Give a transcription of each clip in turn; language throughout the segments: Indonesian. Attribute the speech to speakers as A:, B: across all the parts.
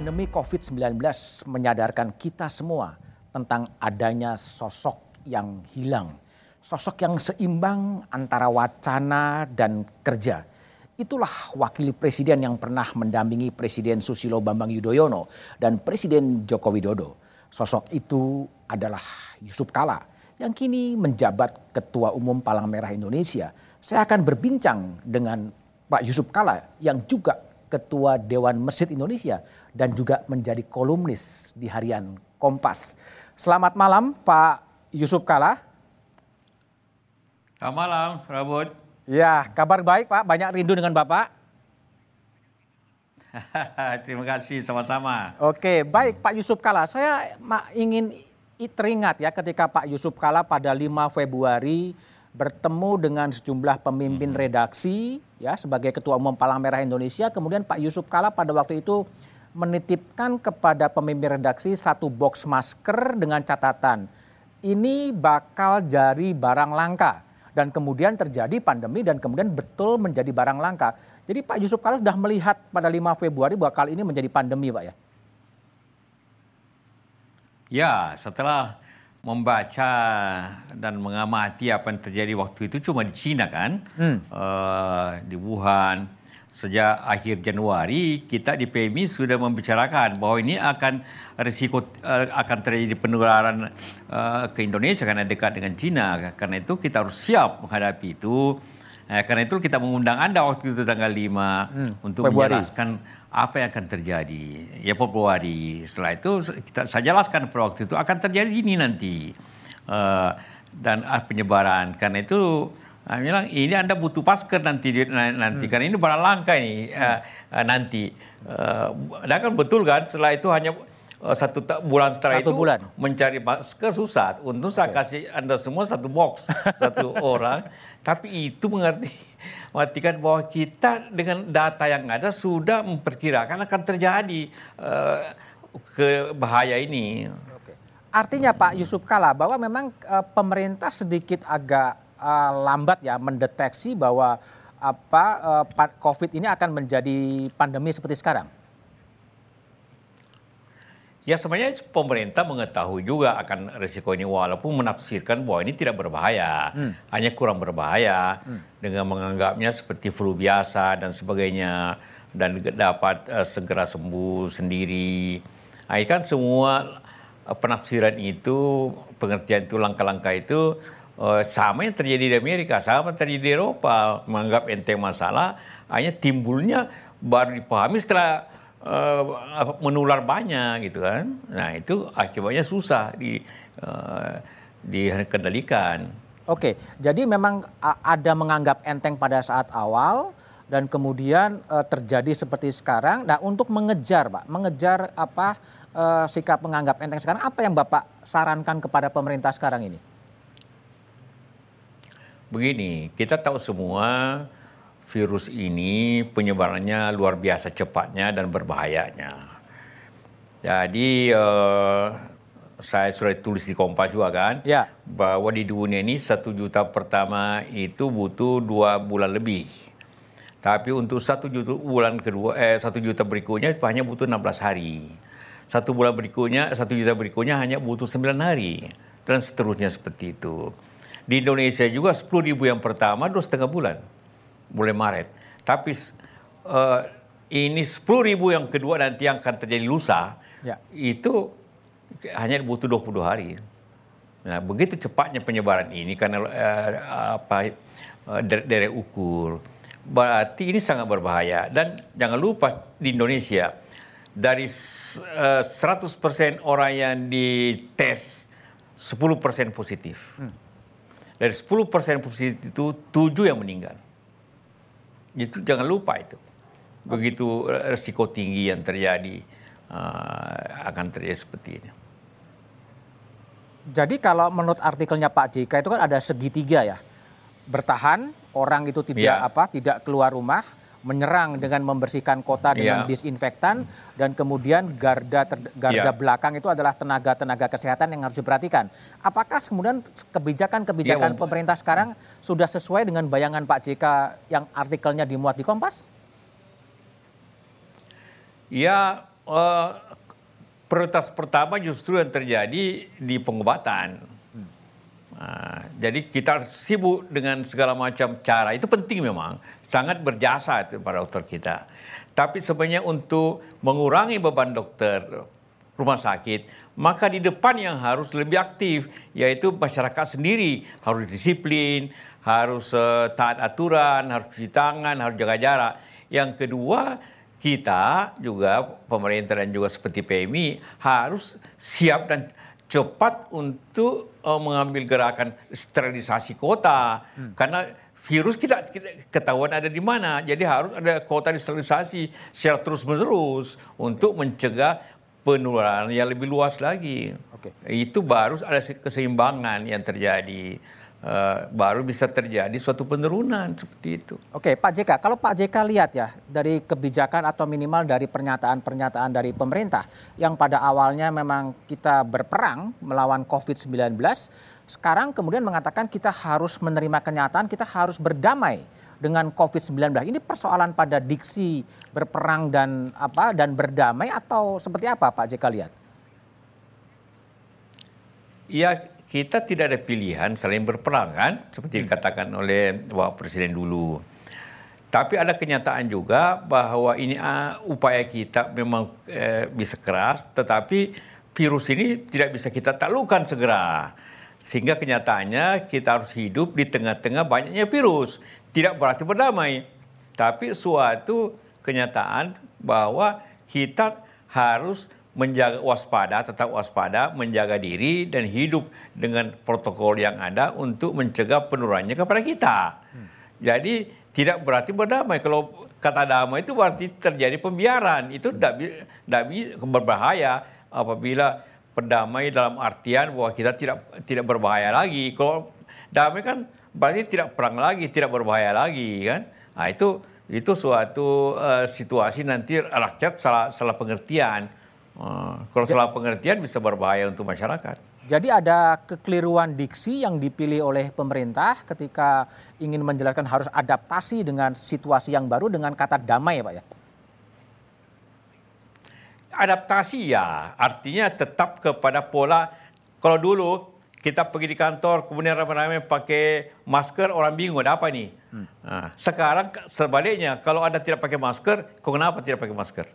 A: pandemi COVID-19 menyadarkan kita semua tentang adanya sosok yang hilang. Sosok yang seimbang antara wacana dan kerja. Itulah wakil presiden yang pernah mendampingi Presiden Susilo Bambang Yudhoyono dan Presiden Joko Widodo. Sosok itu adalah Yusuf Kala yang kini menjabat Ketua Umum Palang Merah Indonesia. Saya akan berbincang dengan Pak Yusuf Kala yang juga Ketua Dewan Masjid Indonesia dan juga menjadi kolumnis di harian Kompas. Selamat malam Pak Yusuf Kala.
B: Selamat malam, Rabut.
A: Ya, kabar baik Pak. Banyak rindu dengan Bapak.
B: Terima kasih, sama-sama.
A: Oke, baik Pak Yusuf Kala. Saya ingin teringat ya ketika Pak Yusuf Kala pada 5 Februari bertemu dengan sejumlah pemimpin hmm. redaksi ya sebagai ketua umum Palang Merah Indonesia kemudian Pak Yusuf Kala pada waktu itu menitipkan kepada pemimpin redaksi satu box masker dengan catatan ini bakal jadi barang langka dan kemudian terjadi pandemi dan kemudian betul menjadi barang langka. Jadi Pak Yusuf Kala sudah melihat pada 5 Februari bahwa kali ini menjadi pandemi Pak ya.
B: Ya, setelah membaca dan mengamati apa yang terjadi waktu itu cuma di Cina kan, hmm. uh, di Wuhan. Sejak akhir Januari kita di PMI sudah membicarakan bahwa ini akan risiko uh, akan terjadi penularan uh, ke Indonesia karena dekat dengan Cina. Karena itu kita harus siap menghadapi itu. Uh, karena itu kita mengundang Anda waktu itu tanggal 5 hmm. untuk Februari. menjelaskan apa yang akan terjadi? Ya Februari setelah itu kita saya jelaskan pada waktu itu akan terjadi ini nanti. Uh, dan uh, penyebaran. Karena itu uh, bilang ini anda butuh masker nanti nanti. Hmm. karena ini barang langka ini uh, uh, nanti. Uh, dan kan betul kan setelah itu hanya uh, satu bulan setelah satu itu bulan. mencari masker susah. Untuk okay. saya kasih anda semua satu box satu orang. Tapi itu mengerti mengatakan bahwa kita dengan data yang ada sudah memperkirakan akan terjadi uh, ke bahaya ini.
A: Artinya Pak Yusuf Kala bahwa memang uh, pemerintah sedikit agak uh, lambat ya mendeteksi bahwa apa uh, COVID ini akan menjadi pandemi seperti sekarang.
B: Ya sebenarnya pemerintah mengetahui juga akan risiko ini walaupun menafsirkan bahwa ini tidak berbahaya, hmm. hanya kurang berbahaya hmm. dengan menganggapnya seperti flu biasa dan sebagainya dan dapat uh, segera sembuh sendiri. Nah, kan semua uh, penafsiran itu, pengertian itu, langkah-langkah itu uh, sama yang terjadi di Amerika, sama yang terjadi di Eropa, menganggap enteng masalah, hanya timbulnya baru dipahami setelah uh, menular banyak gitu kan. Nah itu akibatnya susah di uh, dikendalikan.
A: Oke, jadi memang ada menganggap enteng pada saat awal dan kemudian uh, terjadi seperti sekarang. Nah untuk mengejar, pak, mengejar apa uh, sikap menganggap enteng sekarang, apa yang bapak sarankan kepada pemerintah sekarang ini?
B: Begini, kita tahu semua virus ini penyebarannya luar biasa cepatnya dan berbahayanya. Jadi uh, saya sudah tulis di Kompas juga kan, ya. bahwa di dunia ini satu juta pertama itu butuh dua bulan lebih. Tapi untuk satu juta bulan kedua, eh satu juta berikutnya hanya butuh 16 hari. Satu bulan berikutnya, satu juta berikutnya hanya butuh 9 hari. Dan seterusnya seperti itu. Di Indonesia juga 10 ribu yang pertama dua setengah bulan mulai Maret. Tapi uh, ini 10 ribu yang kedua nanti yang akan terjadi lusa, ya. itu hanya butuh 22 hari. Nah, begitu cepatnya penyebaran ini karena uh, apa uh, dari ukur, berarti ini sangat berbahaya. Dan jangan lupa di Indonesia dari uh, 100% orang yang dites 10% positif. Hmm. Dari 10% positif itu 7 yang meninggal. Itu jangan lupa itu. Begitu resiko tinggi yang terjadi uh, akan terjadi seperti ini.
A: Jadi kalau menurut artikelnya Pak JK itu kan ada segitiga ya. Bertahan, orang itu tidak ya. apa, tidak keluar rumah, menyerang dengan membersihkan kota dengan ya. disinfektan dan kemudian garda ter, garda ya. belakang itu adalah tenaga-tenaga kesehatan yang harus diperhatikan. Apakah kemudian kebijakan-kebijakan ya, pemerintah sekarang sudah sesuai dengan bayangan Pak JK yang artikelnya dimuat di Kompas?
B: Ya, uh, prioritas pertama justru yang terjadi di pengobatan. Uh, jadi kita sibuk dengan segala macam cara itu penting memang sangat berjasa itu para dokter kita. Tapi sebenarnya untuk mengurangi beban dokter rumah sakit, maka di depan yang harus lebih aktif yaitu masyarakat sendiri harus disiplin, harus uh, taat aturan, harus cuci tangan, harus jaga jarak. Yang kedua, kita juga pemerintah dan juga seperti PMI harus siap dan cepat untuk uh, mengambil gerakan sterilisasi kota hmm. karena virus kita, kita ketahuan ada di mana jadi harus ada kota sterilisasi secara terus menerus untuk mencegah penularan yang lebih luas lagi. Okay. Itu baru ada keseimbangan yang terjadi. Uh, baru bisa terjadi suatu penurunan seperti itu.
A: Oke, Pak JK, kalau Pak JK lihat ya dari kebijakan atau minimal dari pernyataan-pernyataan dari pemerintah yang pada awalnya memang kita berperang melawan COVID-19, sekarang kemudian mengatakan kita harus menerima kenyataan, kita harus berdamai dengan COVID-19. Ini persoalan pada diksi berperang dan apa dan berdamai atau seperti apa Pak JK lihat?
B: Ya kita tidak ada pilihan selain berperang kan, seperti hmm. dikatakan oleh Bapak Presiden dulu. Tapi ada kenyataan juga bahwa ini uh, upaya kita memang uh, bisa keras, tetapi virus ini tidak bisa kita taklukkan segera. Sehingga kenyataannya kita harus hidup di tengah-tengah banyaknya virus. Tidak berarti berdamai, tapi suatu kenyataan bahwa kita harus menjaga waspada, tetap waspada, menjaga diri dan hidup dengan protokol yang ada untuk mencegah penurunannya kepada kita. Hmm. Jadi tidak berarti berdamai. Kalau kata damai itu berarti terjadi pembiaran. Itu tidak hmm. berbahaya apabila perdamai dalam artian bahwa kita tidak tidak berbahaya lagi. Kalau damai kan berarti tidak perang lagi, tidak berbahaya lagi kan. Nah, itu itu suatu uh, situasi nanti rakyat salah salah pengertian Uh, kalau salah pengertian bisa berbahaya untuk masyarakat.
A: Jadi ada kekeliruan diksi yang dipilih oleh pemerintah ketika ingin menjelaskan harus adaptasi dengan situasi yang baru dengan kata damai ya Pak ya?
B: Adaptasi ya, artinya tetap kepada pola. Kalau dulu kita pergi di kantor, kemudian ramai-ramai pakai masker, orang bingung ada apa nih. Hmm. Nah, sekarang sebaliknya, kalau Anda tidak pakai masker, kenapa tidak pakai masker?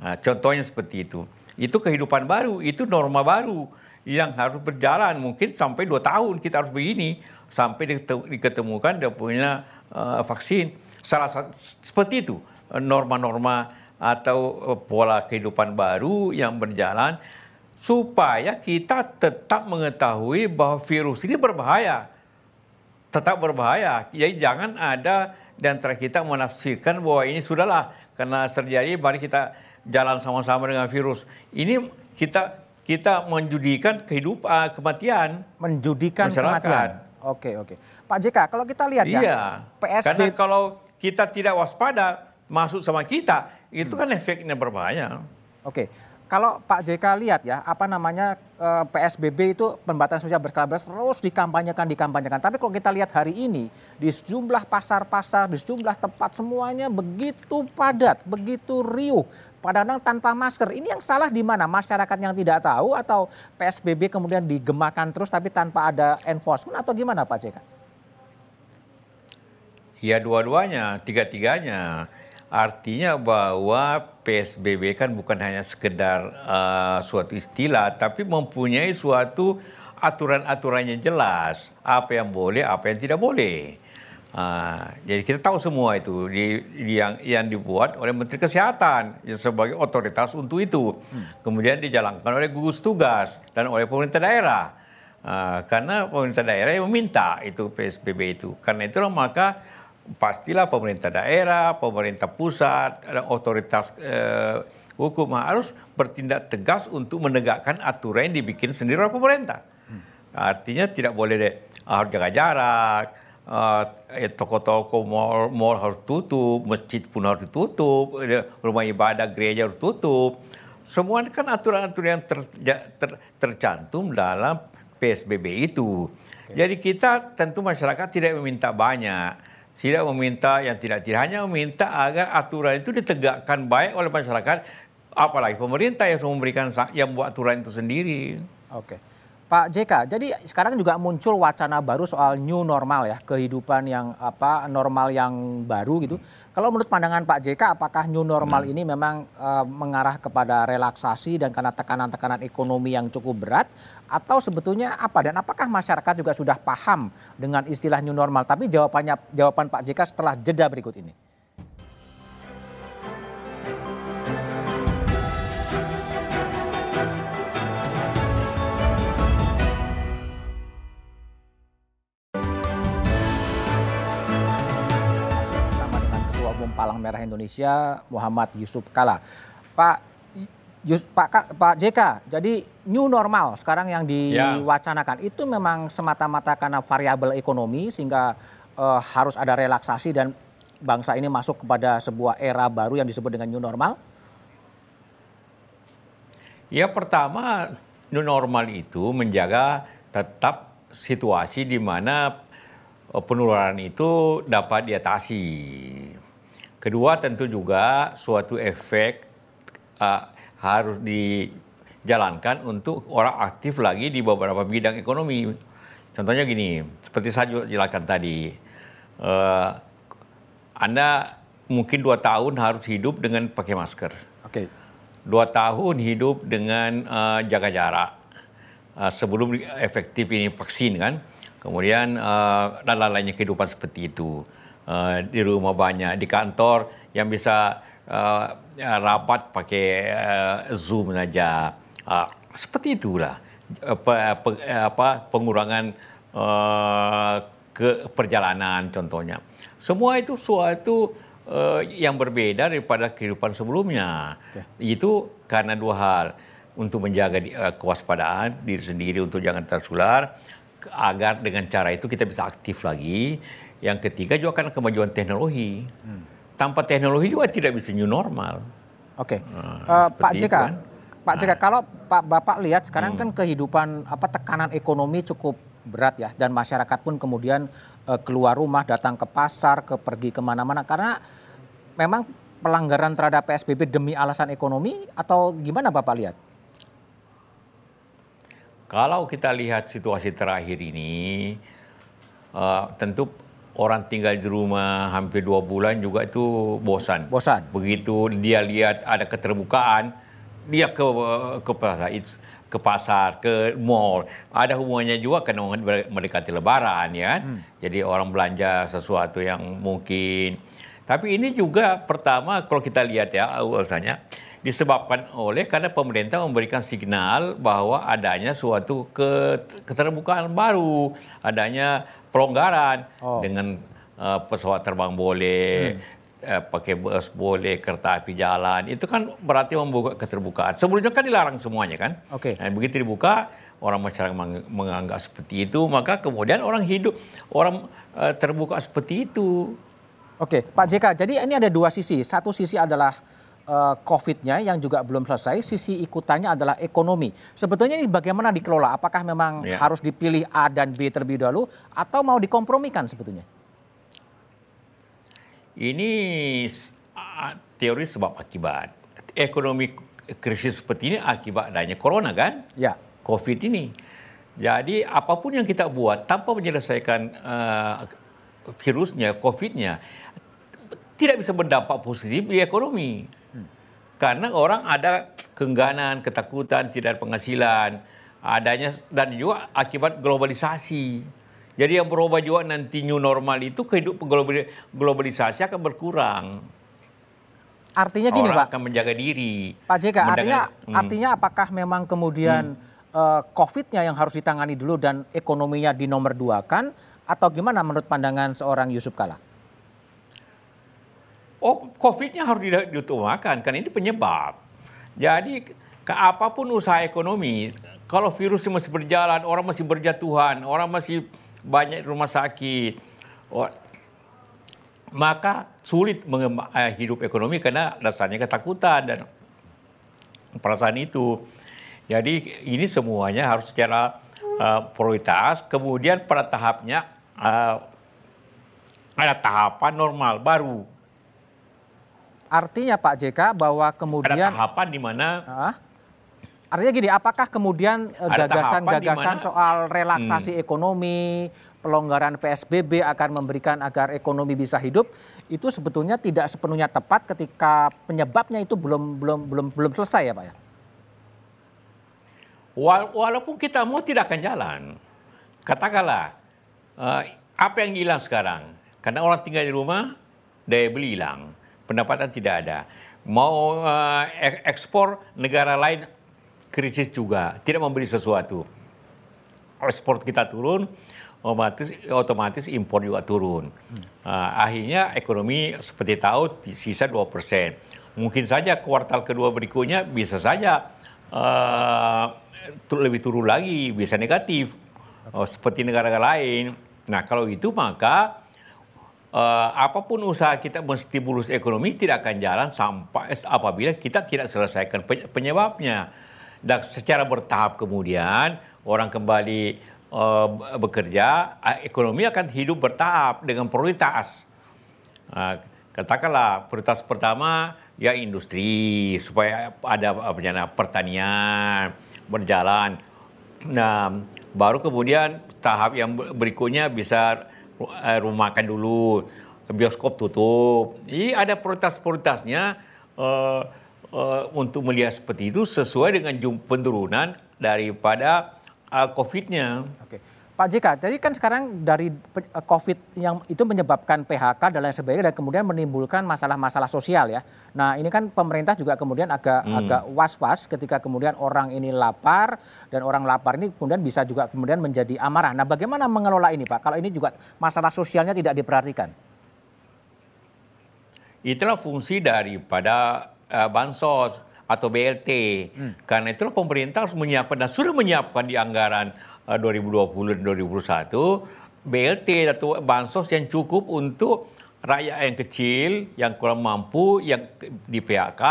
B: Nah, contohnya seperti itu. Itu kehidupan baru, itu norma baru yang harus berjalan. Mungkin sampai dua tahun kita harus begini sampai diketemukan dia punya uh, vaksin. Salah satu seperti itu norma-norma atau uh, pola kehidupan baru yang berjalan supaya kita tetap mengetahui bahwa virus ini berbahaya. Tetap berbahaya. Jadi jangan ada di antara kita menafsirkan bahwa ini sudahlah karena terjadi mari kita jalan sama-sama dengan virus. Ini kita kita menjudikan kehidupan ah, kematian
A: menjudikan masyarakat. kematian. Oke, oke. Pak JK, kalau kita lihat
B: ya, iya, ya PSB Karena kalau kita tidak waspada masuk sama kita, itu hmm. kan efeknya berbahaya.
A: Oke. Kalau Pak JK lihat ya, apa namanya eh, PSBB itu pembatasan sosial berskala besar terus dikampanyekan, dikampanyekan. Tapi kalau kita lihat hari ini di sejumlah pasar-pasar, di sejumlah tempat semuanya begitu padat, begitu riuh. Padahal tanpa masker. Ini yang salah di mana? Masyarakat yang tidak tahu atau PSBB kemudian digemakan terus tapi tanpa ada enforcement atau gimana Pak JK?
B: Ya dua-duanya, tiga-tiganya. Artinya bahwa PSBB kan bukan hanya sekedar uh, suatu istilah, tapi mempunyai suatu aturan-aturan yang jelas. Apa yang boleh, apa yang tidak boleh. Uh, jadi kita tahu semua itu di, di yang yang dibuat oleh Menteri Kesehatan yang sebagai otoritas untuk itu. Hmm. Kemudian dijalankan oleh gugus tugas dan oleh pemerintah daerah. Uh, karena pemerintah daerah yang meminta itu PSBB itu. Karena itulah maka pastilah pemerintah daerah, pemerintah pusat, otoritas eh, hukum harus bertindak tegas untuk menegakkan aturan yang dibikin sendiri oleh pemerintah. Hmm. Artinya tidak boleh deh harus jaga jarak, uh, toko-toko mall, mall harus tutup, masjid pun harus ditutup, rumah ibadah gereja harus tutup. Semua kan aturan-aturan yang ter, ter, tercantum dalam PSBB itu. Okay. Jadi kita tentu masyarakat tidak meminta banyak tidak meminta yang tidak tidak hanya meminta agar aturan itu ditegakkan baik oleh masyarakat apalagi pemerintah yang memberikan yang buat aturan itu sendiri.
A: Oke. Pak JK, jadi sekarang juga muncul wacana baru soal new normal ya, kehidupan yang apa normal yang baru gitu. Kalau menurut pandangan Pak JK, apakah new normal hmm. ini memang uh, mengarah kepada relaksasi dan karena tekanan-tekanan ekonomi yang cukup berat, atau sebetulnya apa? Dan apakah masyarakat juga sudah paham dengan istilah new normal? Tapi jawabannya jawaban Pak JK setelah jeda berikut ini. Palang Merah Indonesia Muhammad Yusuf Kala. Pak Yus, Pak Pak JK, jadi new normal sekarang yang ya. diwacanakan ya. itu memang semata-mata karena variabel ekonomi sehingga uh, harus ada relaksasi dan bangsa ini masuk kepada sebuah era baru yang disebut dengan new normal?
B: Ya pertama new normal itu menjaga tetap situasi di mana eh, penularan itu dapat diatasi. Kedua tentu juga suatu efek uh, harus dijalankan untuk orang aktif lagi di beberapa bidang ekonomi. Contohnya gini, seperti saya jelaskan tadi, uh, Anda mungkin dua tahun harus hidup dengan pakai masker. Oke. Okay. Dua tahun hidup dengan uh, jaga jarak uh, sebelum efektif ini vaksin kan. Kemudian uh, dan lain-lainnya kehidupan seperti itu. Uh, di rumah banyak, di kantor yang bisa uh, rapat pakai uh, Zoom saja. Uh, seperti itulah apa, apa pengurangan uh, ke perjalanan contohnya. Semua itu suatu uh, yang berbeda daripada kehidupan sebelumnya. Okay. Itu karena dua hal untuk menjaga uh, kewaspadaan diri sendiri untuk jangan tertular agar dengan cara itu kita bisa aktif lagi yang ketiga juga karena kemajuan teknologi. Hmm. Tanpa teknologi juga tidak bisa new normal.
A: Oke, okay. nah, uh, Pak JK, kan? Pak JK, nah. kalau Pak Bapak lihat sekarang hmm. kan kehidupan apa tekanan ekonomi cukup berat ya, dan masyarakat pun kemudian uh, keluar rumah, datang ke pasar, ke pergi ke mana-mana karena memang pelanggaran terhadap PSBB demi alasan ekonomi atau gimana Bapak lihat?
B: Kalau kita lihat situasi terakhir ini, uh, tentu orang tinggal di rumah hampir dua bulan juga itu bosan.
A: Bosan.
B: Begitu dia lihat ada keterbukaan, dia ke ke pasar, ke pasar, ke mall. Ada hubungannya juga karena mendekati Lebaran ya. Hmm. Jadi orang belanja sesuatu yang mungkin. Tapi ini juga pertama kalau kita lihat ya awalnya disebabkan oleh karena pemerintah memberikan signal bahwa adanya suatu keterbukaan baru, adanya pelonggaran oh. dengan uh, pesawat terbang boleh, hmm. uh, pakai bus boleh, kereta api jalan. Itu kan berarti membuka keterbukaan. Sebelumnya kan dilarang semuanya kan.
A: Oke. Okay.
B: Nah, begitu dibuka, orang masyarakat menganggap seperti itu, maka kemudian orang hidup, orang uh, terbuka seperti itu.
A: Oke, Pak JK. Jadi ini ada dua sisi. Satu sisi adalah COVID-nya yang juga belum selesai, sisi ikutannya adalah ekonomi. Sebetulnya ini bagaimana dikelola? Apakah memang ya. harus dipilih A dan B terlebih dahulu atau mau dikompromikan sebetulnya?
B: Ini teori sebab akibat. Ekonomi krisis seperti ini akibat adanya corona kan?
A: Ya.
B: COVID ini. Jadi apa pun yang kita buat tanpa menyelesaikan uh, virusnya, COVID-nya, tidak bisa berdampak positif di ekonomi. Karena orang ada kengganan, ketakutan, tidak ada penghasilan, adanya dan juga akibat globalisasi. Jadi yang berubah juga nanti new normal itu kehidupan globalisasi akan berkurang.
A: Artinya gini
B: orang
A: Pak.
B: akan menjaga diri.
A: Pak JK, artinya, hmm. artinya apakah memang kemudian hmm. uh, COVID-nya yang harus ditangani dulu dan ekonominya di nomor dua kan? Atau gimana menurut pandangan seorang Yusuf Kala?
B: Oh COVID-nya harus diutamakan, karena ini penyebab. Jadi ke apa pun usaha ekonomi, kalau virusnya masih berjalan, orang masih berjatuhan, orang masih banyak rumah sakit, oh, maka sulit eh, hidup ekonomi karena dasarnya ketakutan dan perasaan itu. Jadi ini semuanya harus secara uh, prioritas. Kemudian pada tahapnya uh, ada tahapan normal baru
A: Artinya Pak JK bahwa kemudian
B: ada tahapan di mana
A: uh, artinya gini, apakah kemudian eh, gagasan-gagasan soal relaksasi hmm. ekonomi, pelonggaran PSBB akan memberikan agar ekonomi bisa hidup itu sebetulnya tidak sepenuhnya tepat ketika penyebabnya itu belum belum belum belum selesai ya Pak ya?
B: Walaupun kita mau tidak akan jalan. Katakanlah uh, apa yang hilang sekarang? Karena orang tinggal di rumah, daya beli hilang, pendapatan tidak ada. Mau uh, ekspor negara lain krisis juga, tidak membeli sesuatu. Ekspor kita turun, otomatis otomatis impor juga turun. Uh, akhirnya ekonomi seperti tahu sisa 2 persen. Mungkin saja kuartal kedua berikutnya bisa saja uh, lebih turun lagi, bisa negatif. Oh, seperti negara-negara lain. Nah kalau itu maka uh, apa pun usaha kita menstimulus ekonomi tidak akan jalan sampai apabila kita tidak selesaikan penyebabnya. Dan secara bertahap kemudian orang kembali uh, bekerja, ekonomi akan hidup bertahap dengan prioritas. Uh, katakanlah prioritas pertama ya industri supaya ada apa pertanian berjalan. Nah, baru kemudian tahap yang berikutnya bisa rumah makan dulu, bioskop tutup. Jadi ada prioritas-prioritasnya uh, uh, untuk melihat seperti itu sesuai dengan penurunan daripada uh, COVID-nya.
A: Oke. Pak JK, jadi kan sekarang dari uh, COVID yang itu menyebabkan PHK dan lain sebagainya dan kemudian menimbulkan masalah-masalah sosial ya. Nah ini kan pemerintah juga kemudian agak hmm. agak was-was ketika kemudian orang ini lapar dan orang lapar ini kemudian bisa juga kemudian menjadi amarah. Nah bagaimana mengelola ini Pak? Kalau ini juga masalah sosialnya tidak diperhatikan.
B: Itulah fungsi daripada uh, bansos atau BLT. Hmm. Karena itulah pemerintah harus menyiapkan dan sudah menyiapkan di anggaran 2020 dan 2021 BLT atau bansos yang cukup untuk rakyat yang kecil, yang kurang mampu, yang di PHK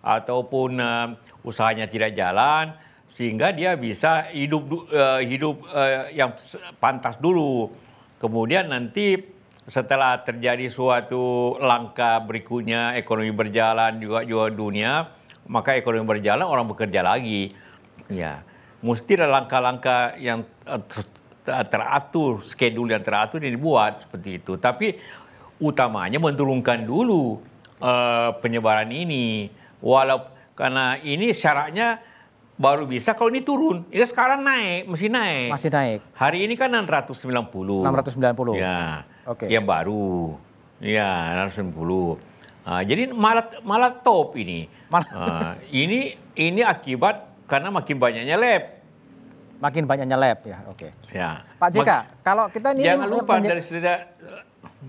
B: ataupun uh, usahanya tidak jalan sehingga dia bisa hidup uh, hidup uh, yang pantas dulu. Kemudian nanti setelah terjadi suatu langkah berikutnya ekonomi berjalan juga juga dunia maka ekonomi berjalan, orang bekerja lagi. Ya, mesti ada langkah-langkah yang eh, teratur, schedule yang teratur yang dibuat seperti itu. Tapi utamanya menurunkan dulu uh, penyebaran ini. Walau karena ini syaratnya baru bisa kalau ini turun. Ini sekarang naik, masih naik.
A: Masih naik.
B: Hari ini kan 690.
A: 690.
B: Ya. Oke. Okay. Yang baru. Ya, 690. Uh, jadi malah malah top ini. Malah. Uh, ini ini akibat karena makin banyaknya lab.
A: Makin banyaknya lab ya, oke. Okay.
B: Ya.
A: Pak JK, Mak kalau kita ini
B: jangan lupa dari sejak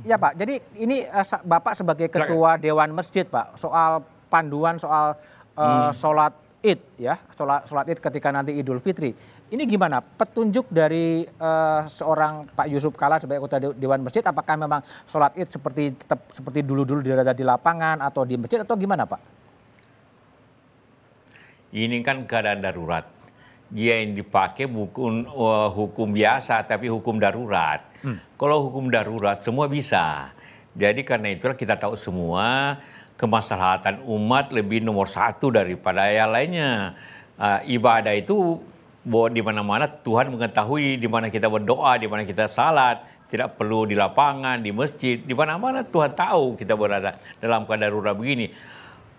A: Ya Pak, jadi ini uh, Bapak sebagai ketua Dewan Masjid Pak, soal panduan soal uh, hmm. sholat Id ya, sholat, sholat Id ketika nanti Idul Fitri. Ini gimana petunjuk dari uh, seorang Pak Yusuf Kala sebagai ketua Dewan Masjid, apakah memang sholat Id seperti tetap seperti dulu-dulu dirada di lapangan atau di masjid atau gimana Pak?
B: Ini kan keadaan darurat. Dia yang dipakai bukan uh, hukum biasa, tapi hukum darurat. Hmm. Kalau hukum darurat semua bisa. Jadi karena itulah kita tahu semua kemaslahatan umat lebih nomor satu daripada yang lainnya. Uh, ibadah itu bahwa di mana-mana Tuhan mengetahui di mana kita berdoa, di mana kita salat, tidak perlu di lapangan, di masjid, di mana-mana Tuhan tahu kita berada dalam keadaan darurat begini.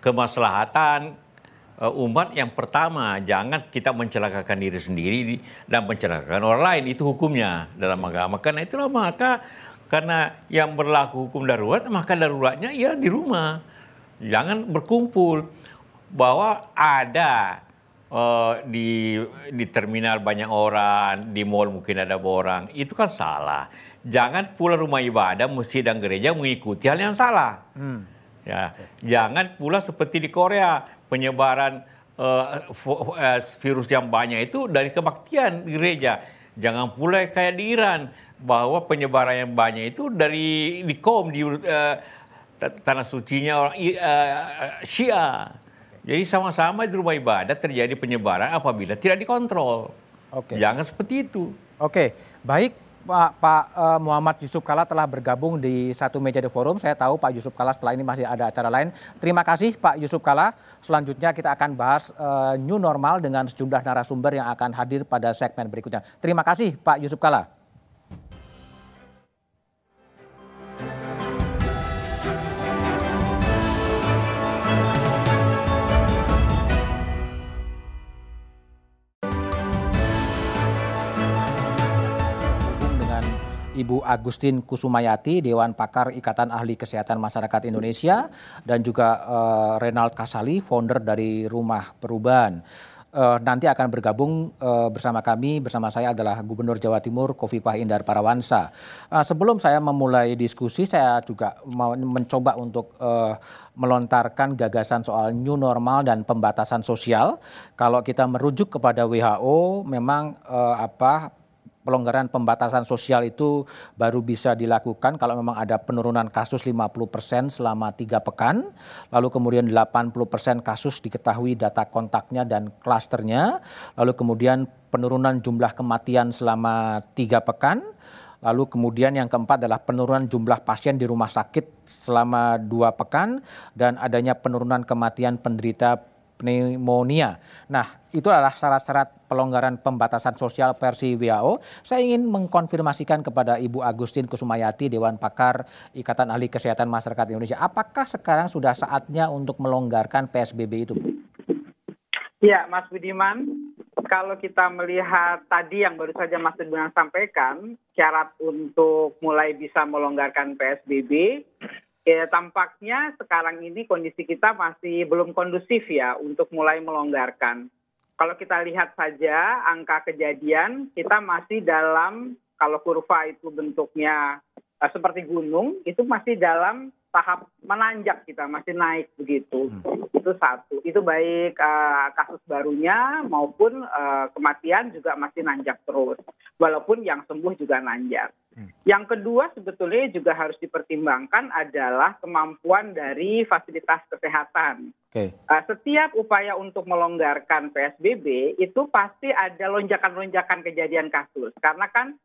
B: Kemaslahatan umat yang pertama, jangan kita mencelakakan diri sendiri dan mencelakakan orang lain, itu hukumnya dalam agama. Karena itulah maka karena yang berlaku hukum darurat, maka daruratnya ialah di rumah jangan berkumpul bahwa ada uh, di di terminal banyak orang, di mall mungkin ada orang, itu kan salah. Jangan pula rumah ibadah, masjid dan gereja mengikuti hal yang salah. Hmm. Ya, jangan pula seperti di Korea penyebaran uh, virus yang banyak itu dari kebaktian gereja. Jangan pula kayak di Iran bahwa penyebaran yang banyak itu dari di kom di uh, tanah sucinya orang uh, Syiah. Jadi sama-sama di rumah ibadah terjadi penyebaran apabila tidak dikontrol. Oke. Jangan seperti itu.
A: Oke, baik Pak, Pak uh, Muhammad Yusuf Kala telah bergabung di satu meja di forum. Saya tahu Pak Yusuf Kala setelah ini masih ada acara lain. Terima kasih Pak Yusuf Kala. Selanjutnya kita akan bahas uh, new normal dengan sejumlah narasumber yang akan hadir pada segmen berikutnya. Terima kasih Pak Yusuf Kala. Ibu Agustin Kusumayati, Dewan Pakar Ikatan Ahli Kesehatan Masyarakat Indonesia, dan juga uh, Renald Kasali, founder dari Rumah Perubahan. Uh, nanti akan bergabung uh, bersama kami, bersama saya adalah Gubernur Jawa Timur Kofifah Indar Parawansa. Uh, sebelum saya memulai diskusi, saya juga mau mencoba untuk uh, melontarkan gagasan soal new normal dan pembatasan sosial. Kalau kita merujuk kepada WHO, memang uh, apa pelonggaran pembatasan sosial itu baru bisa dilakukan kalau memang ada penurunan kasus 50% selama tiga pekan, lalu kemudian 80% kasus diketahui data kontaknya dan klasternya, lalu kemudian penurunan jumlah kematian selama tiga pekan, Lalu kemudian yang keempat adalah penurunan jumlah pasien di rumah sakit selama dua pekan dan adanya penurunan kematian penderita pneumonia. Nah, itu adalah syarat-syarat pelonggaran pembatasan sosial versi WHO. Saya ingin mengkonfirmasikan kepada Ibu Agustin Kusumayati, Dewan Pakar Ikatan Ahli Kesehatan Masyarakat Indonesia, apakah sekarang sudah saatnya untuk melonggarkan PSBB itu, Bu?
C: Ya, Mas Budiman, kalau kita melihat tadi yang baru saja Mas Budiman sampaikan, syarat untuk mulai bisa melonggarkan PSBB ya tampaknya sekarang ini kondisi kita masih belum kondusif ya untuk mulai melonggarkan. Kalau kita lihat saja angka kejadian kita masih dalam kalau kurva itu bentuknya seperti gunung itu masih dalam tahap menanjak kita masih naik begitu hmm. itu satu itu baik uh, kasus barunya maupun uh, kematian juga masih nanjak terus walaupun yang sembuh juga nanjak hmm. yang kedua sebetulnya juga harus dipertimbangkan adalah kemampuan dari fasilitas kesehatan okay. uh, setiap upaya untuk melonggarkan psbb itu pasti ada lonjakan-lonjakan kejadian kasus karena kan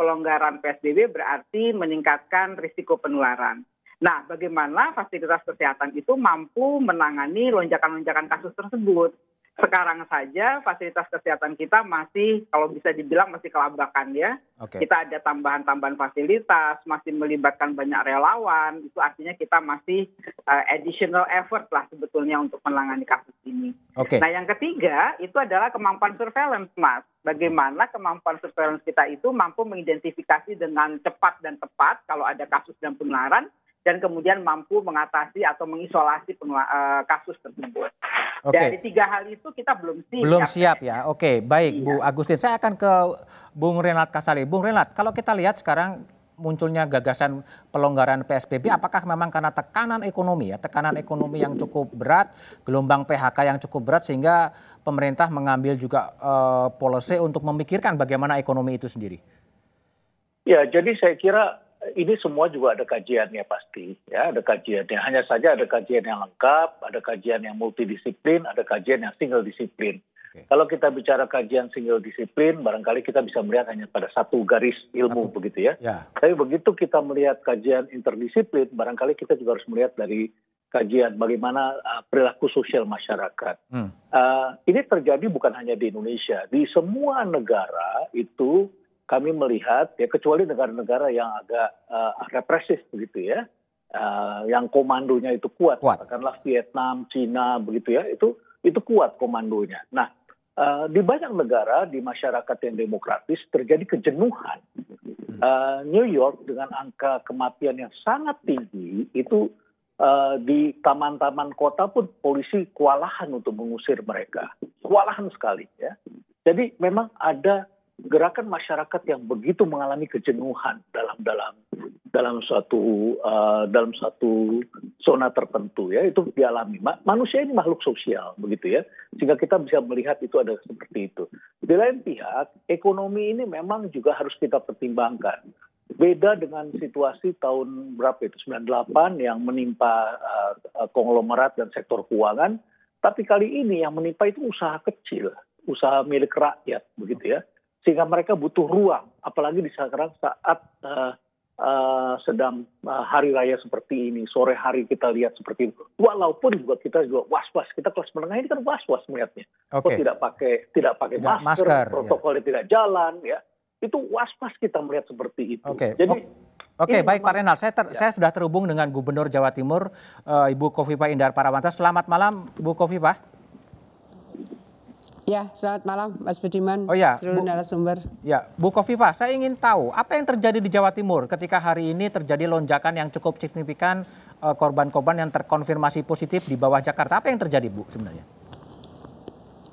C: pelonggaran PSBB berarti meningkatkan risiko penularan. Nah, bagaimana fasilitas kesehatan itu mampu menangani lonjakan-lonjakan kasus tersebut? Sekarang saja fasilitas kesehatan kita masih, kalau bisa dibilang masih kelabakan ya. Okay. Kita ada tambahan-tambahan fasilitas, masih melibatkan banyak relawan. Itu artinya kita masih uh, additional effort lah sebetulnya untuk menangani kasus ini. Okay. Nah, yang ketiga itu adalah kemampuan surveillance, Mas. Bagaimana kemampuan surveillance kita itu mampu mengidentifikasi dengan cepat dan tepat kalau ada kasus dan penularan dan kemudian mampu mengatasi atau mengisolasi uh, kasus tersebut. Okay. Dari tiga hal itu kita belum siap.
A: Belum siap ya. Oke, okay, baik iya. Bu Agustin. Saya akan ke Bung Renat Kasali. Bung Renat, kalau kita lihat sekarang munculnya gagasan pelonggaran PSBB apakah memang karena tekanan ekonomi ya, tekanan ekonomi yang cukup berat, gelombang PHK yang cukup berat sehingga pemerintah mengambil juga uh, policy untuk memikirkan bagaimana ekonomi itu sendiri.
D: Ya, jadi saya kira ini semua juga ada kajiannya pasti ya ada kajiannya hanya saja ada kajian yang lengkap ada kajian yang multidisiplin ada kajian yang single disiplin okay. kalau kita bicara kajian single disiplin barangkali kita bisa melihat hanya pada satu garis ilmu satu. begitu ya. ya tapi begitu kita melihat kajian interdisiplin barangkali kita juga harus melihat dari kajian bagaimana uh, perilaku sosial masyarakat. Hmm. Uh, ini terjadi bukan hanya di Indonesia, di semua negara itu kami melihat ya kecuali negara-negara yang agak uh, represif begitu ya, uh, yang komandonya itu kuat, kuat, katakanlah Vietnam, Cina begitu ya, itu itu kuat komandonya. Nah, uh, di banyak negara di masyarakat yang demokratis terjadi kejenuhan. Uh, New York dengan angka kematian yang sangat tinggi itu uh, di taman-taman kota pun polisi kewalahan untuk mengusir mereka, kewalahan sekali ya. Jadi memang ada gerakan masyarakat yang begitu mengalami kejenuhan dalam dalam dalam suatu uh, dalam satu zona tertentu ya itu dialami. Ma manusia ini makhluk sosial begitu ya. Sehingga kita bisa melihat itu ada seperti itu. Di lain pihak ekonomi ini memang juga harus kita pertimbangkan. Beda dengan situasi tahun berapa itu? 98 yang menimpa uh, konglomerat dan sektor keuangan. Tapi kali ini yang menimpa itu usaha kecil usaha milik rakyat begitu ya sehingga mereka butuh ruang, apalagi di sekarang saat uh, uh, sedang uh, hari raya seperti ini, sore hari kita lihat seperti itu. Walaupun juga kita juga was-was, kita kelas menengah ini kan was-was melihatnya. Okay. Oh tidak pakai tidak pakai tidak masker, masker, ya. protokolnya ya. tidak jalan, ya itu was-was kita melihat seperti itu.
A: Okay. Jadi Oke, okay, baik Pak Renal. Saya, ter, ya. saya sudah terhubung dengan Gubernur Jawa Timur, uh, Ibu Kofifa Indar Parawansa. Selamat malam, Bu Kofifa.
E: Ya, selamat malam Mas Budiman,
A: oh, ya,
E: seluruh Bu, narasumber.
A: Ya, Bu Kofifa, saya ingin tahu apa yang terjadi di Jawa Timur ketika hari ini terjadi lonjakan yang cukup signifikan eh, korban-korban yang terkonfirmasi positif di bawah Jakarta. Apa yang terjadi Bu sebenarnya?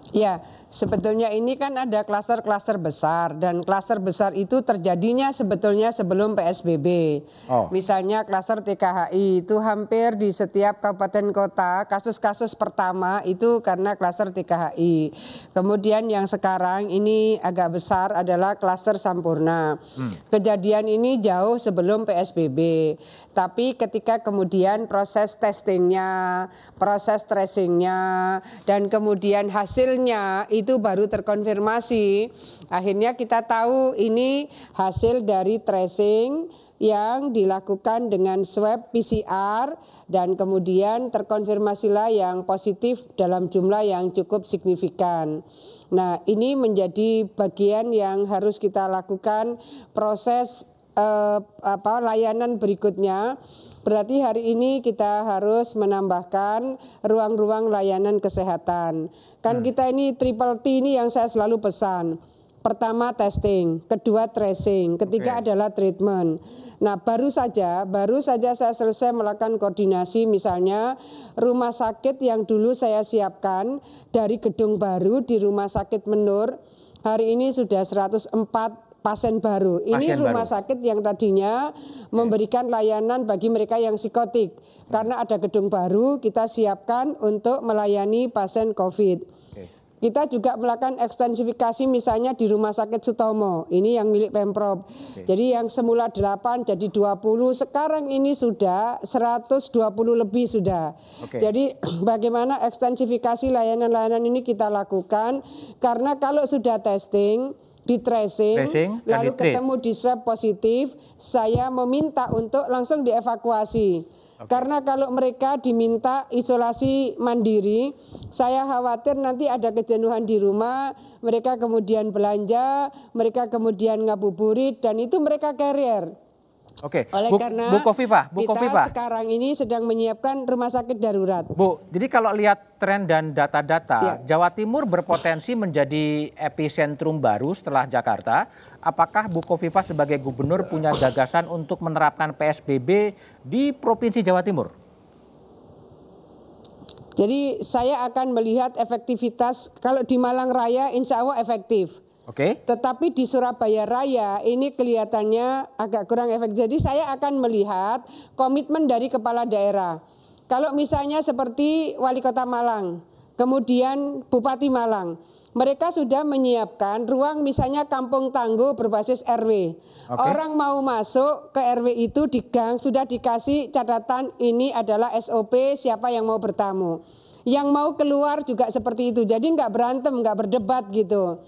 E: Ya, Sebetulnya ini kan ada klaster-klaster besar dan klaster besar itu terjadinya sebetulnya sebelum PSBB. Oh. Misalnya klaster TKHI itu hampir di setiap kabupaten kota kasus-kasus pertama itu karena klaster TKHI. Kemudian yang sekarang ini agak besar adalah klaster Sampurna. Hmm. Kejadian ini jauh sebelum PSBB. Tapi ketika kemudian proses testingnya, proses tracingnya, dan kemudian hasilnya itu baru terkonfirmasi. Akhirnya kita tahu ini hasil dari tracing yang dilakukan dengan swab PCR dan kemudian terkonfirmasilah yang positif dalam jumlah yang cukup signifikan. Nah, ini menjadi bagian yang harus kita lakukan proses eh, apa layanan berikutnya Berarti hari ini kita harus menambahkan ruang-ruang layanan kesehatan. Kan hmm. kita ini triple T ini yang saya selalu pesan. Pertama testing, kedua tracing, ketiga okay. adalah treatment. Nah, baru saja, baru saja saya selesai melakukan koordinasi misalnya rumah sakit yang dulu saya siapkan dari gedung baru di Rumah Sakit Menur hari ini sudah 104 pasien baru. Ini pasien rumah baru. sakit yang tadinya memberikan layanan bagi mereka yang psikotik. Karena ada gedung baru, kita siapkan untuk melayani pasien COVID. Kita juga melakukan ekstensifikasi misalnya di Rumah Sakit Sutomo. Ini yang milik Pemprov. Oke. Jadi yang semula 8 jadi 20, sekarang ini sudah 120 lebih sudah. Oke. Jadi bagaimana ekstensifikasi layanan-layanan ini kita lakukan karena kalau sudah testing di tracing, tracing lalu ketemu di swab positif, saya meminta untuk langsung dievakuasi. Okay. Karena kalau mereka diminta isolasi mandiri, saya khawatir nanti ada kejenuhan di rumah, mereka kemudian belanja, mereka kemudian ngabuburit dan itu mereka carrier.
A: Oke, Oleh Bu, karena Bu Kofifa, Bu
E: kita Kofifa. sekarang ini sedang menyiapkan rumah sakit darurat.
A: Bu, jadi kalau lihat tren dan data-data, ya. Jawa Timur berpotensi menjadi epicentrum baru setelah Jakarta. Apakah Bu Kofifa sebagai gubernur punya gagasan untuk menerapkan PSBB di Provinsi Jawa Timur?
E: Jadi saya akan melihat efektivitas, kalau di Malang Raya insya Allah efektif. Oke. Okay. Tetapi di Surabaya Raya ini kelihatannya agak kurang efektif. Jadi saya akan melihat komitmen dari kepala daerah. Kalau misalnya seperti wali kota Malang, kemudian Bupati Malang, mereka sudah menyiapkan ruang misalnya kampung tangguh berbasis RW. Okay. Orang mau masuk ke RW itu di gang sudah dikasih catatan ini adalah SOP siapa yang mau bertamu. Yang mau keluar juga seperti itu. Jadi nggak berantem, nggak berdebat gitu.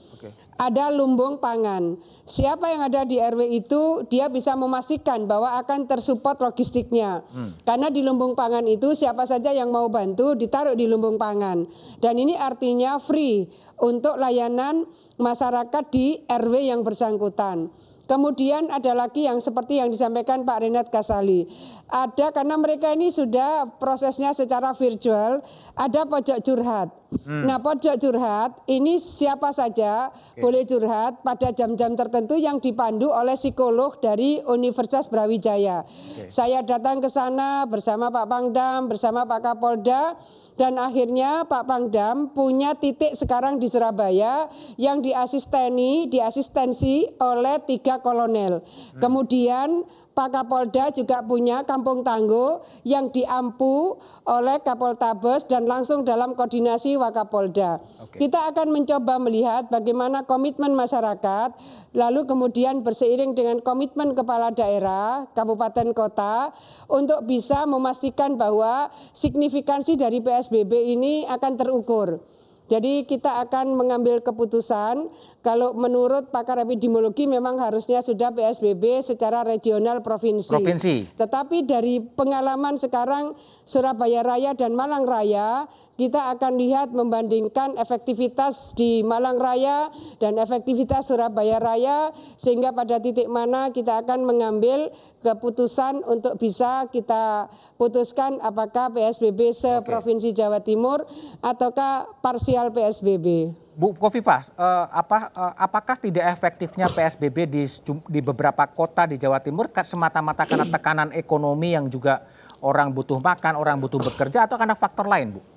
E: Ada lumbung pangan. Siapa yang ada di RW itu dia bisa memastikan bahwa akan tersupport logistiknya. Hmm. Karena di lumbung pangan itu siapa saja yang mau bantu ditaruh di lumbung pangan. Dan ini artinya free untuk layanan masyarakat di RW yang bersangkutan. Kemudian ada lagi yang seperti yang disampaikan Pak Renat Kasali. Ada karena mereka ini sudah prosesnya secara virtual, ada pojok curhat. Hmm. Nah, pojok curhat ini siapa saja okay. boleh curhat pada jam-jam tertentu yang dipandu oleh psikolog dari Universitas Brawijaya. Okay. Saya datang ke sana bersama Pak Pangdam, bersama Pak Kapolda dan akhirnya Pak Pangdam punya titik sekarang di Surabaya yang diasisteni, diasistensi oleh tiga kolonel. Hmm. Kemudian Pak Kapolda juga punya kampung tangguh yang diampu oleh Kapoltabes dan langsung dalam koordinasi Wakapolda. Oke. Kita akan mencoba melihat bagaimana komitmen masyarakat, lalu kemudian berseiring dengan komitmen kepala daerah, kabupaten kota, untuk bisa memastikan bahwa signifikansi dari PSBB ini akan terukur. Jadi kita akan mengambil keputusan kalau menurut pakar epidemiologi memang harusnya sudah PSBB secara regional provinsi.
A: Provinsi.
E: Tetapi dari pengalaman sekarang Surabaya Raya dan Malang Raya kita akan lihat membandingkan efektivitas di Malang Raya dan efektivitas Surabaya Raya sehingga pada titik mana kita akan mengambil keputusan untuk bisa kita putuskan apakah PSBB seprovinsi Jawa Timur ataukah parsial PSBB.
A: Bu Kofifah, uh, apa, uh, apakah tidak efektifnya PSBB di, di beberapa kota di Jawa Timur semata-mata karena tekanan ekonomi yang juga orang butuh makan, orang butuh bekerja, atau karena faktor lain, Bu?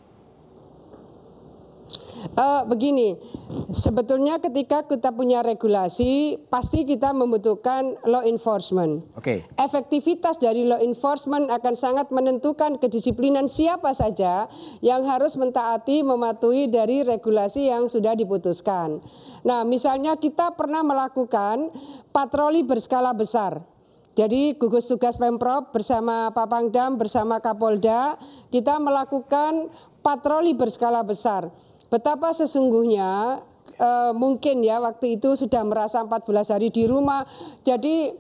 E: Uh, begini, sebetulnya ketika kita punya regulasi, pasti kita membutuhkan law enforcement.
A: Oke. Okay.
E: Efektivitas dari law enforcement akan sangat menentukan kedisiplinan siapa saja yang harus mentaati, mematuhi dari regulasi yang sudah diputuskan. Nah, misalnya kita pernah melakukan patroli berskala besar. Jadi gugus tugas Pemprov bersama Pak Pangdam bersama Kapolda kita melakukan patroli berskala besar betapa sesungguhnya uh, mungkin ya waktu itu sudah merasa 14 hari di rumah. Jadi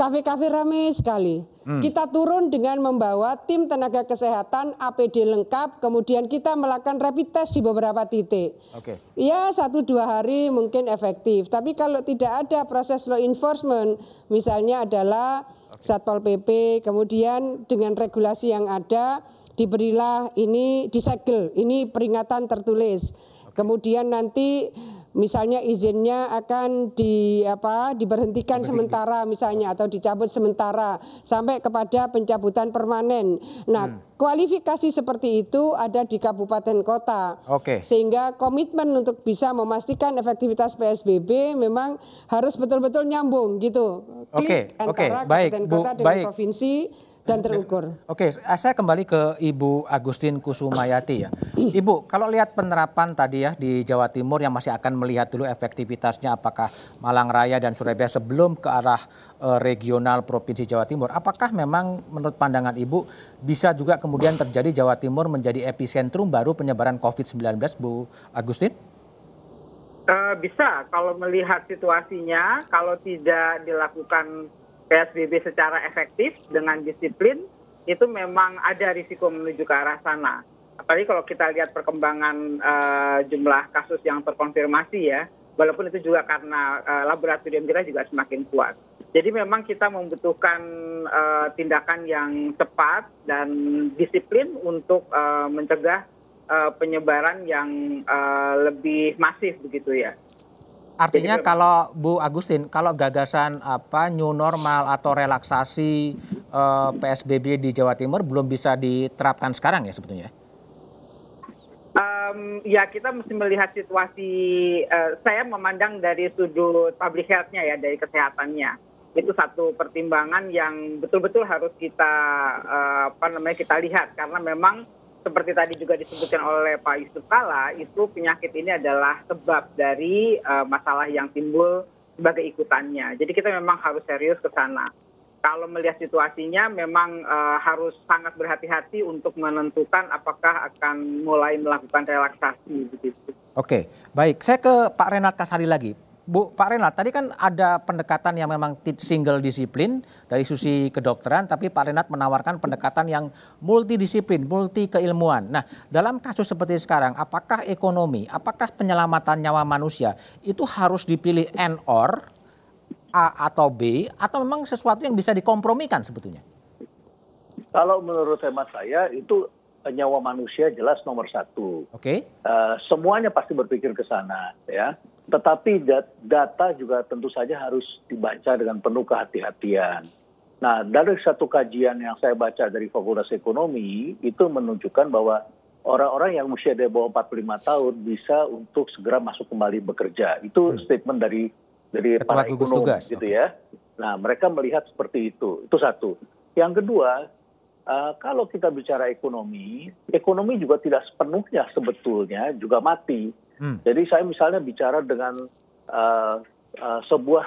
E: kafe-kafe ramai sekali. Hmm. Kita turun dengan membawa tim tenaga kesehatan APD lengkap, kemudian kita melakukan rapid test di beberapa titik.
A: Oke. Okay.
E: Ya satu dua hari mungkin efektif, tapi kalau tidak ada proses law enforcement, misalnya adalah okay. satpol pp, kemudian dengan regulasi yang ada diberilah ini disegel, ini peringatan tertulis. Kemudian nanti misalnya izinnya akan di apa diberhentikan sementara misalnya atau dicabut sementara sampai kepada pencabutan permanen. Nah, hmm. kualifikasi seperti itu ada di kabupaten kota.
A: Oke. Okay.
E: Sehingga komitmen untuk bisa memastikan efektivitas PSBB memang harus betul-betul nyambung gitu.
A: Oke, okay. oke, okay. baik,
E: kabupaten kota dengan baik. provinsi dan terukur.
A: Oke, saya kembali ke Ibu Agustin Kusumayati ya. Ibu, kalau lihat penerapan tadi ya di Jawa Timur yang masih akan melihat dulu efektivitasnya apakah Malang Raya dan Surabaya sebelum ke arah uh, regional Provinsi Jawa Timur, apakah memang menurut pandangan Ibu bisa juga kemudian terjadi Jawa Timur menjadi epicentrum baru penyebaran COVID-19, Bu Agustin?
C: Uh, bisa, kalau melihat situasinya, kalau tidak dilakukan PSBB secara efektif dengan disiplin itu memang ada risiko menuju ke arah sana. Apalagi kalau kita lihat perkembangan uh, jumlah kasus yang terkonfirmasi ya, walaupun itu juga karena uh, laboratorium kita juga semakin kuat. Jadi memang kita membutuhkan uh, tindakan yang cepat dan disiplin untuk uh, mencegah uh, penyebaran yang uh, lebih masif begitu ya.
A: Artinya kalau Bu Agustin, kalau gagasan apa new normal atau relaksasi eh, PSBB di Jawa Timur belum bisa diterapkan sekarang ya sebetulnya?
C: Um, ya kita mesti melihat situasi. Uh, saya memandang dari sudut public health-nya ya, dari kesehatannya. Itu satu pertimbangan yang betul-betul harus kita uh, apa namanya kita lihat karena memang seperti tadi juga disebutkan oleh Pak Yusuf Kala, itu penyakit ini adalah sebab dari uh, masalah yang timbul sebagai ikutannya. Jadi kita memang harus serius ke sana. Kalau melihat situasinya memang uh, harus sangat berhati-hati untuk menentukan apakah akan mulai melakukan relaksasi begitu.
A: Oke, baik. Saya ke Pak Renat Kasari lagi. Bu Pak Renat, tadi kan ada pendekatan yang memang single disiplin dari sisi kedokteran, tapi Pak Renat menawarkan pendekatan yang multidisiplin, multi keilmuan. Nah, dalam kasus seperti sekarang, apakah ekonomi, apakah penyelamatan nyawa manusia itu harus dipilih N or A atau B, atau memang sesuatu yang bisa dikompromikan sebetulnya?
D: Kalau menurut hemat saya itu nyawa manusia jelas nomor satu.
A: Oke. Okay.
D: Uh, semuanya pasti berpikir ke sana, ya tetapi data juga tentu saja harus dibaca dengan penuh kehati-hatian. Nah, dari satu kajian yang saya baca dari Fakultas Ekonomi, itu menunjukkan bahwa orang-orang yang usia di bawah 45 tahun bisa untuk segera masuk kembali bekerja. Itu hmm. statement dari dari
A: Ketua para ekonom tugas.
D: gitu okay. ya. Nah, mereka melihat seperti itu. Itu satu. Yang kedua, uh, kalau kita bicara ekonomi, ekonomi juga tidak sepenuhnya sebetulnya juga mati Hmm. Jadi saya misalnya bicara dengan uh, uh, sebuah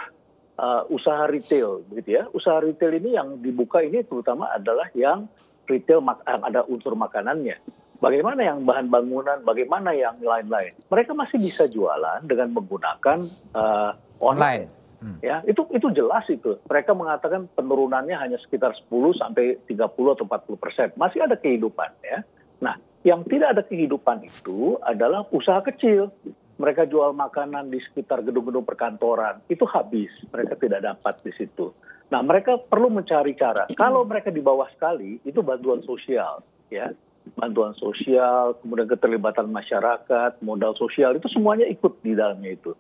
D: uh, usaha retail, gitu ya. Usaha retail ini yang dibuka ini terutama adalah yang retail yang ada unsur makanannya. bagaimana yang bahan bangunan, bagaimana yang lain-lain. Mereka masih bisa jualan dengan menggunakan uh, online. online. Hmm. Ya, itu itu jelas itu. Mereka mengatakan penurunannya hanya sekitar 10 sampai 30 atau 40 persen. Masih ada kehidupan ya. Nah, yang tidak ada kehidupan itu adalah usaha kecil. Mereka jual makanan di sekitar gedung-gedung perkantoran. Itu habis. Mereka tidak dapat di situ. Nah, mereka perlu mencari cara. Kalau mereka di bawah sekali, itu bantuan sosial, ya. Bantuan sosial, kemudian keterlibatan masyarakat, modal sosial, itu semuanya ikut di dalamnya itu.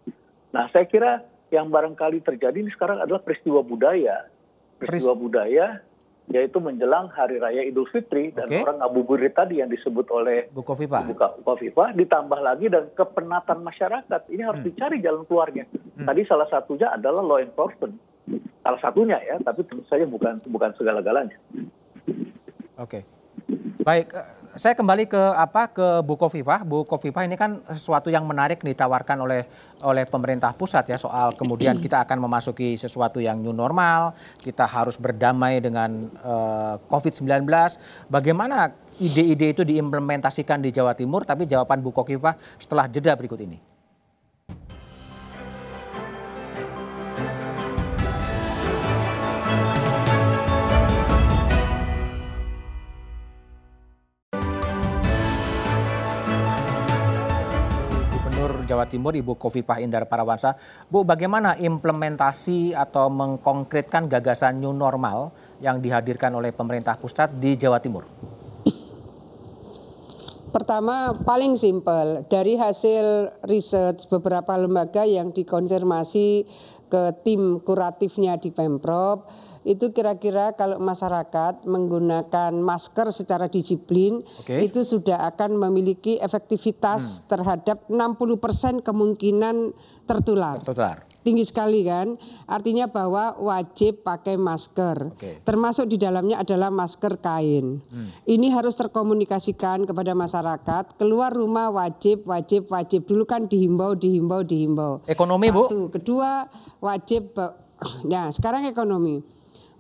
D: Nah, saya kira yang barangkali terjadi ini sekarang adalah peristiwa budaya. Peristiwa budaya yaitu menjelang Hari Raya Idul Fitri dan okay. orang ngabuburit tadi yang disebut oleh
A: Bu Kofifa.
D: Bu Kofifa ditambah lagi dan kepenatan masyarakat. Ini harus hmm. dicari jalan keluarnya. Hmm. Tadi salah satunya adalah law enforcement. Salah satunya ya, tapi tentu saja bukan bukan segala-galanya.
A: Oke. Okay. Baik, saya kembali ke apa ke Bu Kofifah. Bu Kofifah ini kan sesuatu yang menarik ditawarkan oleh oleh pemerintah pusat ya soal kemudian kita akan memasuki sesuatu yang new normal, kita harus berdamai dengan uh, eh, COVID-19. Bagaimana ide-ide itu diimplementasikan di Jawa Timur? Tapi jawaban Bu Kofifah setelah jeda berikut ini. Jawa Timur, Ibu Kofifah Indar Parawansa. Bu, bagaimana implementasi atau mengkonkretkan gagasan new normal yang dihadirkan oleh pemerintah pusat di Jawa Timur?
E: Pertama, paling simpel dari hasil riset beberapa lembaga yang dikonfirmasi ke tim kuratifnya di Pemprov itu kira-kira kalau masyarakat menggunakan masker secara disiplin okay. itu sudah akan memiliki efektivitas hmm. terhadap 60% kemungkinan tertular. Tertular. Tinggi sekali kan? Artinya bahwa wajib pakai masker. Okay. Termasuk di dalamnya adalah masker kain. Hmm. Ini harus terkomunikasikan kepada masyarakat. Keluar rumah wajib, wajib, wajib. Dulu kan dihimbau, dihimbau, dihimbau.
A: Ekonomi,
E: Satu. Bu. Kedua, wajib Nah, sekarang ekonomi.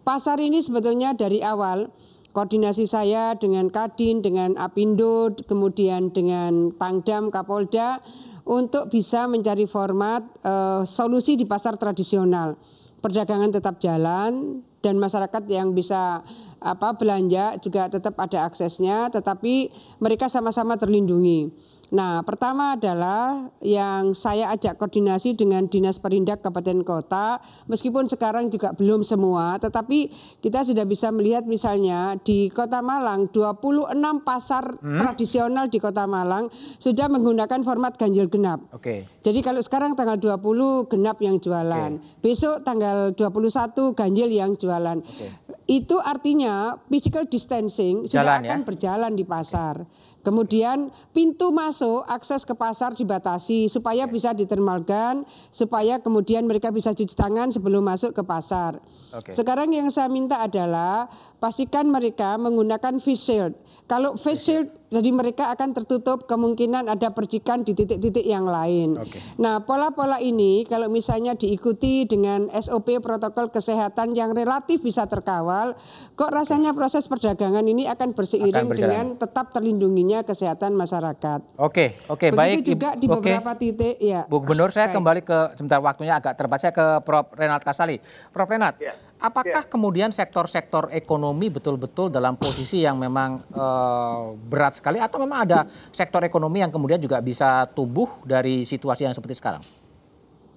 E: Pasar ini sebetulnya dari awal koordinasi saya dengan Kadin, dengan Apindo, kemudian dengan Pangdam, Kapolda untuk bisa mencari format uh, solusi di pasar tradisional. Perdagangan tetap jalan dan masyarakat yang bisa apa belanja juga tetap ada aksesnya, tetapi mereka sama-sama terlindungi. Nah, pertama adalah yang saya ajak koordinasi dengan Dinas Perindak Kabupaten Kota, meskipun sekarang juga belum semua, tetapi kita sudah bisa melihat misalnya di Kota Malang 26 pasar hmm? tradisional di Kota Malang sudah menggunakan format ganjil genap. Oke. Okay. Jadi kalau sekarang tanggal 20 genap yang jualan, okay. besok tanggal 21 ganjil yang jualan. Okay. Itu artinya physical distancing Jalan, sudah akan ya? berjalan di pasar. Kemudian pintu masuk akses ke pasar dibatasi supaya bisa ditermalkan, supaya kemudian mereka bisa cuci tangan sebelum masuk ke pasar. Okay. Sekarang yang saya minta adalah pastikan mereka menggunakan face shield. Kalau face shield jadi mereka akan tertutup kemungkinan ada percikan di titik-titik yang lain. Okay. Nah, pola-pola ini kalau misalnya diikuti dengan SOP protokol kesehatan yang relatif bisa terkawal, kok rasanya proses perdagangan ini akan berseiring akan dengan tetap terlindunginya kesehatan masyarakat.
A: Oke, oke, baik.
E: juga di beberapa titik ya.
A: Bu Gubernur, saya baik. kembali ke sebentar waktunya agak terbatas ke Prof Renat Kasali. Prof Renat, ya. Apakah yeah. kemudian sektor-sektor ekonomi betul-betul dalam posisi yang memang uh, berat sekali atau memang ada sektor ekonomi yang kemudian juga bisa tumbuh dari situasi yang seperti sekarang?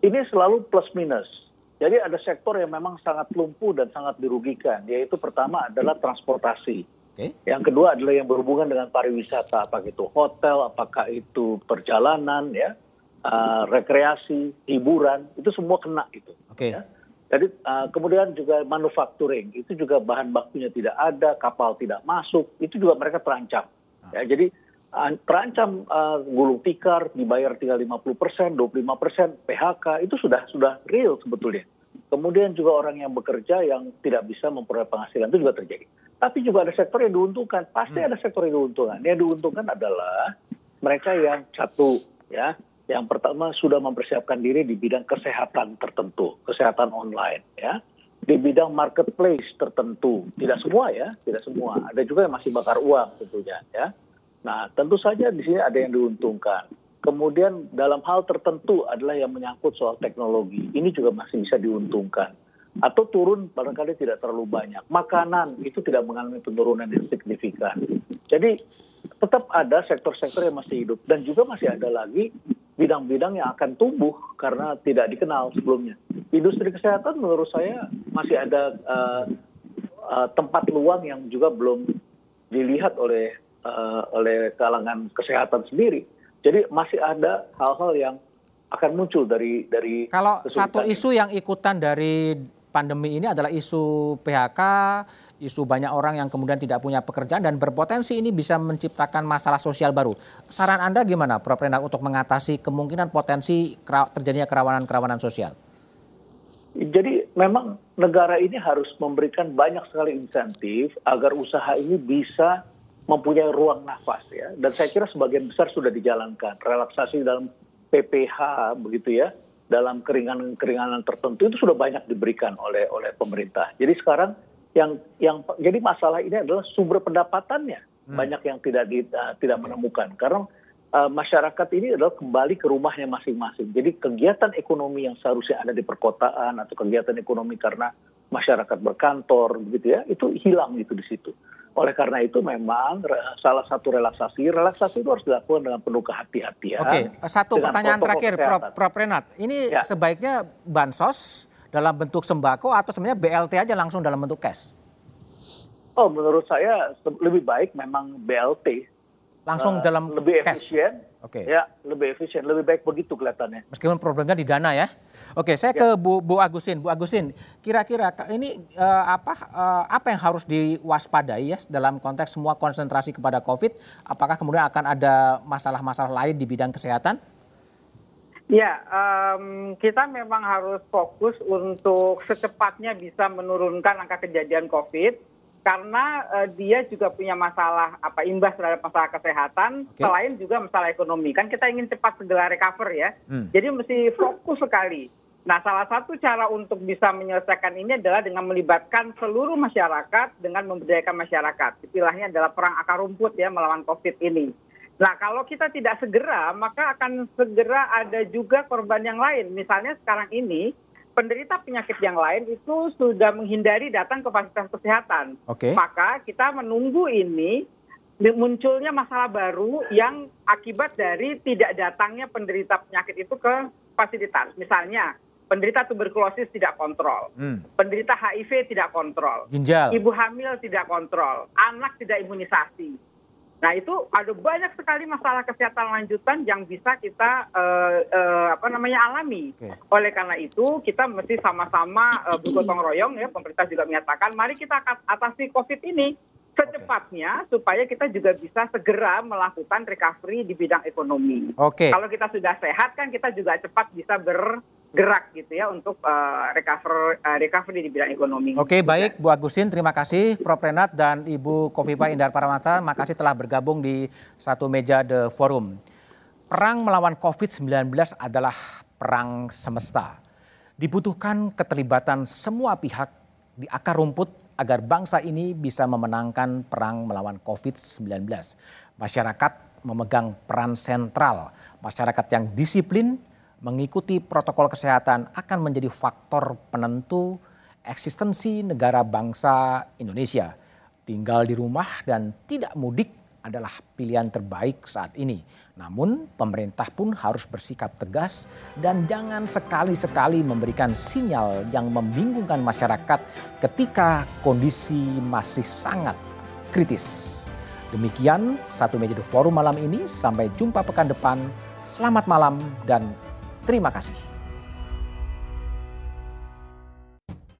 D: Ini selalu plus minus. Jadi ada sektor yang memang sangat lumpuh dan sangat dirugikan, yaitu pertama adalah transportasi. Okay. Yang kedua adalah yang berhubungan dengan pariwisata, apakah itu hotel, apakah itu perjalanan, ya, uh, rekreasi, hiburan, itu semua kena itu. Okay. Ya. Jadi uh, kemudian juga manufacturing itu juga bahan bakunya tidak ada, kapal tidak masuk, itu juga mereka terancam. Ya, jadi terancam uh, gulung tikar dibayar tinggal 50 persen, 25 persen, PHK itu sudah sudah real sebetulnya. Kemudian juga orang yang bekerja yang tidak bisa memperoleh penghasilan itu juga terjadi. Tapi juga ada sektor yang diuntungkan, pasti hmm. ada sektor yang diuntungkan. Yang diuntungkan adalah mereka yang satu ya yang pertama sudah mempersiapkan diri di bidang kesehatan tertentu, kesehatan online ya. Di bidang marketplace tertentu, tidak semua ya, tidak semua. Ada juga yang masih bakar uang tentunya ya. Nah, tentu saja di sini ada yang diuntungkan. Kemudian dalam hal tertentu adalah yang menyangkut soal teknologi. Ini juga masih bisa diuntungkan. Atau turun barangkali tidak terlalu banyak. Makanan itu tidak mengalami penurunan yang signifikan. Jadi tetap ada sektor-sektor yang masih hidup. Dan juga masih ada lagi bidang-bidang yang akan tumbuh karena tidak dikenal sebelumnya. Industri kesehatan menurut saya masih ada uh, uh, tempat luang yang juga belum dilihat oleh uh, oleh kalangan kesehatan sendiri jadi masih ada hal-hal yang akan muncul dari dari
A: Kalau satu isu yang ikutan dari pandemi ini adalah isu PHK, isu banyak orang yang kemudian tidak punya pekerjaan dan berpotensi ini bisa menciptakan masalah sosial baru. Saran Anda gimana, Prof. Renat, untuk mengatasi kemungkinan potensi terjadinya kerawanan-kerawanan sosial?
D: Jadi memang negara ini harus memberikan banyak sekali insentif agar usaha ini bisa mempunyai ruang nafas ya. Dan saya kira sebagian besar sudah dijalankan. Relaksasi dalam PPH begitu ya. Dalam keringanan-keringanan tertentu itu sudah banyak diberikan oleh oleh pemerintah. Jadi sekarang yang yang jadi masalah ini adalah sumber pendapatannya. Hmm. banyak yang tidak di, uh, tidak menemukan. Karena masyarakat ini adalah kembali ke rumahnya masing-masing jadi kegiatan ekonomi yang seharusnya ada di perkotaan atau kegiatan ekonomi karena masyarakat berkantor begitu ya itu hilang gitu di situ oleh karena itu memang salah satu relaksasi, relaksasi itu harus dilakukan dengan penuh kehati-hatian.
A: Oke, satu pertanyaan terakhir, Prof, Prof Renat. Ini ya. sebaiknya bansos dalam bentuk sembako atau sebenarnya BLT aja langsung dalam bentuk cash?
D: Oh, menurut saya lebih baik memang BLT
A: langsung uh, dalam
D: lebih
A: cash.
D: efisien. Oke. Okay. Ya, lebih efisien, lebih baik begitu kelihatannya.
A: Meskipun problemnya di dana ya. Oke, saya ya. ke Bu Bu Agusin. Bu Agusin, kira-kira ini uh, apa uh, apa yang harus diwaspadai ya dalam konteks semua konsentrasi kepada Covid? Apakah kemudian akan ada masalah-masalah lain di bidang kesehatan?
C: Ya, um, kita memang harus fokus untuk secepatnya bisa menurunkan angka kejadian COVID karena uh, dia juga punya masalah apa imbas terhadap masalah kesehatan okay. selain juga masalah ekonomi. Kan kita ingin cepat segera recover ya. Hmm. jadi mesti fokus sekali. Nah salah satu cara untuk bisa menyelesaikan ini adalah dengan melibatkan seluruh masyarakat dengan memberdayakan masyarakat. Istilahnya adalah perang akar rumput ya melawan covid ini. Nah kalau kita tidak segera maka akan segera ada juga korban yang lain. Misalnya sekarang ini penderita penyakit yang lain itu sudah menghindari datang ke fasilitas kesehatan.
A: Okay.
C: Maka kita menunggu ini munculnya masalah baru yang akibat dari tidak datangnya penderita penyakit itu ke fasilitas. Misalnya penderita tuberkulosis tidak kontrol, hmm. penderita HIV tidak kontrol,
A: Ginjal.
C: ibu hamil tidak kontrol, anak tidak imunisasi nah itu ada banyak sekali masalah kesehatan lanjutan yang bisa kita uh, uh, apa namanya alami okay. oleh karena itu kita mesti sama-sama uh, bergotong royong ya pemerintah juga menyatakan mari kita atasi covid ini secepatnya okay. supaya kita juga bisa segera melakukan recovery di bidang ekonomi.
A: Oke. Okay.
C: Kalau kita sudah sehat kan kita juga cepat bisa bergerak gitu ya untuk uh, recover uh, recovery di bidang ekonomi.
A: Oke, okay, baik Bu Agustin, terima kasih Prof Renat dan Ibu Kofifa Indar Parawansa, makasih telah bergabung di satu meja The Forum. Perang melawan COVID-19 adalah perang semesta. Dibutuhkan keterlibatan semua pihak di akar rumput agar bangsa ini bisa memenangkan perang melawan COVID-19. Masyarakat memegang peran sentral. Masyarakat yang disiplin mengikuti protokol kesehatan akan menjadi faktor penentu eksistensi negara bangsa Indonesia. Tinggal di rumah dan tidak mudik adalah pilihan terbaik saat ini. Namun pemerintah pun harus bersikap tegas dan jangan sekali-sekali memberikan sinyal yang membingungkan masyarakat ketika kondisi masih sangat kritis. Demikian satu meja forum malam ini. Sampai jumpa pekan depan. Selamat malam dan terima kasih.